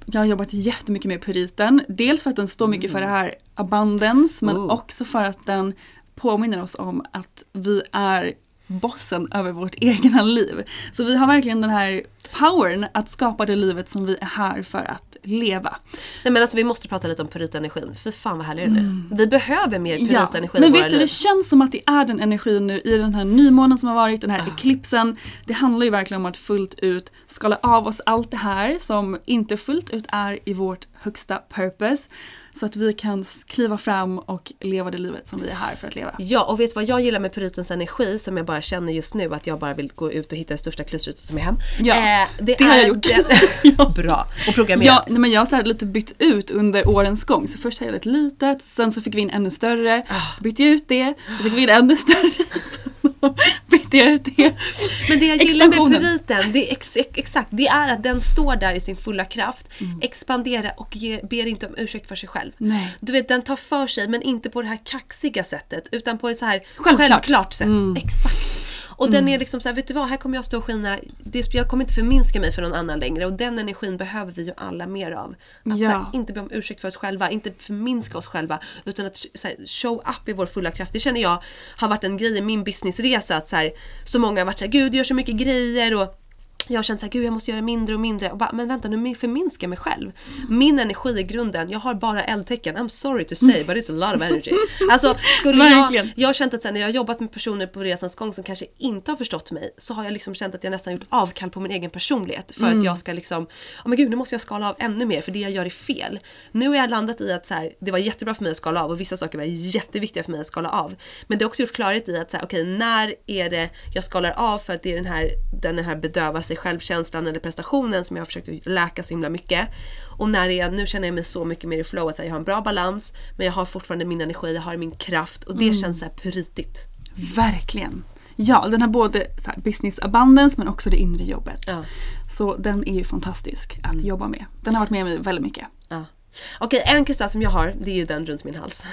jag har jobbat jättemycket med puriten. Dels för att den står mycket för det här abundance men Oh. också för att den påminner oss om att vi är bossen över vårt egna liv. Så vi har verkligen den här powern att skapa det livet som vi är här för att leva. Nej men alltså vi måste prata lite om puritenergin. Fy fan vad härlig den är. Vi behöver mer Mm. Ja, puritenergi i men vet du, det känns som att det är den energin nu i den här nymånen som har varit, den här eklipsen. Det handlar ju verkligen om att fullt ut skala av oss allt det här som inte fullt ut är i vårt högsta purpose. Så att vi kan kliva fram och leva det livet som vi är här för att leva. Ja, och vet du vad jag gillar med puritens energi som jag bara känner just nu att jag bara vill gå ut och hitta det största klustret som är hem. Ja, Eh, det har jag gjort. Den, Bra. Och programmerat. Ja, men jag har så lite bytt ut under årens gång. Så först hade jag ett litet, sen så fick vi in ännu större. Bytte jag ut det, så fick vi in ännu större. Det. Men det jag gillar med puriten, det är ex, ex, exakt, det är att den står där i sin fulla kraft, Mm. expanderar och ger, ber inte om ursäkt för sig själv. Nej. Du vet, den tar för sig men inte på det här kaxiga sättet utan på ett så här Självklart. självklart sätt. Mm. Exakt. Och den är liksom så här, vet du vad, här kommer jag stå och skina, det, jag kommer inte förminska mig för någon annan längre och den energin behöver vi ju alla mer av. Att Ja. här, inte be om ursäkt för oss själva, inte förminska oss själva utan att här, show up i vår fulla kraft. Det känner jag har varit en grej i min businessresa att så, så många har varit så här, gud du gör så mycket grejer och jag har känt såhär, gud jag måste göra mindre och mindre. Och bara, men vänta nu förminskar jag mig själv. Min energi i grunden, jag har bara eldtecken. I'm sorry to say but it's a lot of energy. Alltså skulle jag, jag har känt att sen när jag har jobbat med personer på resans gång som kanske inte har förstått mig så har jag liksom känt att jag nästan gjort avkall på min egen personlighet för att jag ska liksom, ja men gud nu måste jag skala av ännu mer för det jag gör är fel. Nu har jag landat i att så här, det var jättebra för mig att skala av och vissa saker var jätteviktiga för mig att skala av. Men det har också gjort klarhet i att okej när är det jag skalar av för att det är den här, den här bedöva sig självkänslan eller prestationen som jag har försökt läka så himla mycket. Och när är jag, nu känner jag mig så mycket mer i flow att här, jag har en bra balans men jag har fortfarande min energi, jag har min kraft och det känns så här puritigt. Verkligen. Ja, den har både här, business abundance men också det inre jobbet. Ja. Så den är ju fantastisk att jobba med. Den har varit med mig väldigt mycket. Okej, en kristall som jag har, det är ju den runt min hals.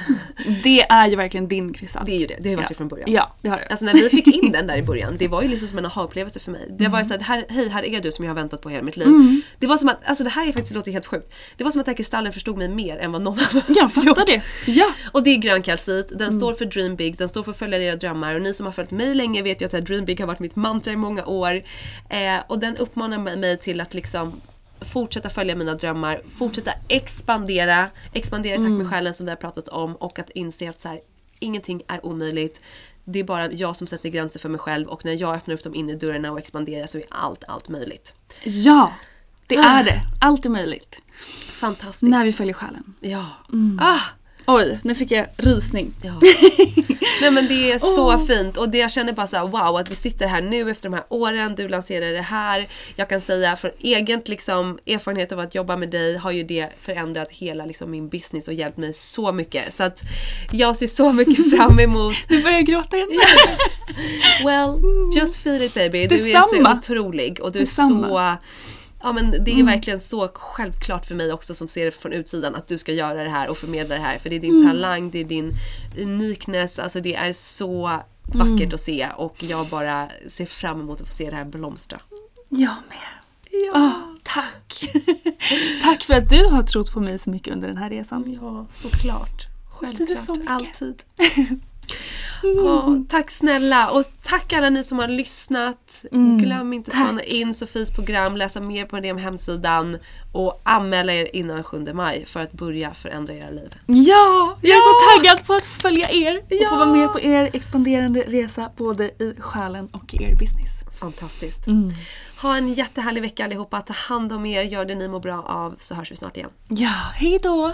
Det är ju verkligen din kristall. Det är ju det, det har ju varit ja. det från början. Ja, det har det. Alltså när vi fick in den där i början, det var ju liksom som en aha-upplevelse för mig. Det var ju såhär, här, hej här är du som jag har väntat på hela mitt liv. Mm. Det var som att, alltså det här är faktiskt, det låter helt sjukt. Det var som att den här kristallen förstod mig mer än vad någon annan Jag fattar det. Ja. Och det är grön kalcit, den Mm. står för dream big, den står för att följa era drömmar och ni som har följt mig länge vet ju att dream big har varit mitt mantra i många år. Eh, och den uppmanar mig till att liksom fortsätta följa mina drömmar, fortsätta expandera, expandera i takt Mm. med själen som vi har pratat om och att inse att så här, ingenting är omöjligt. Det är bara jag som sätter gränser för mig själv och när jag öppnar upp de inre dörrarna och expanderar så är allt, allt möjligt. Ja, det är det. Allt är möjligt. Fantastiskt. När vi följer själen. Ja. Mm. Ah, Oj, nu fick jag rysning. Ja. Nej men det är så fint och det jag känner bara så här, wow att vi sitter här nu efter de här åren, du lanserar det här. Jag kan säga från egen liksom, erfarenhet av att jobba med dig har ju det förändrat hela liksom, min business och hjälpt mig så mycket. Så att jag ser så mycket fram emot Nu börjar jag gråta igen. Well, just feel it baby. Du är så otrolig och du är Detsamma. så Ja men det är verkligen så självklart för mig också som ser det från utsidan att du ska göra det här och förmedla det här. För det är din talang, det är din uniqueness, alltså det är så vackert att se och jag bara ser fram emot att få se det här blomstra. Jag med. Ja. tack. tack för att du har trott på mig så mycket under den här resan. Ja, såklart. Självklart, mycket. alltid. Ja, tack snälla och tack alla ni som har lyssnat. Glöm inte att spana in Sofies program, läsa mer på den hemsidan och anmäla er innan 7 maj för att börja förändra era liv. Ja, jag är så taggad på att följa er och få vara med på er expanderande resa både i själen och i er business. Fantastiskt. Ha en jättehärlig vecka allihopa. Ta hand om er, gör det ni mår bra av så hörs vi snart igen. Ja, hej då!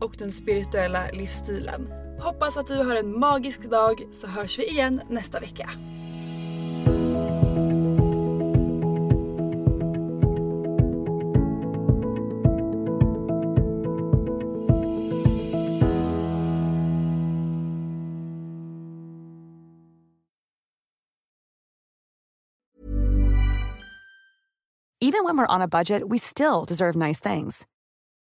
och den spirituella livsstilen. Hoppas att du har en magisk dag så hörs vi igen nästa vecka. Even when we're on a budget, we still deserve nice things.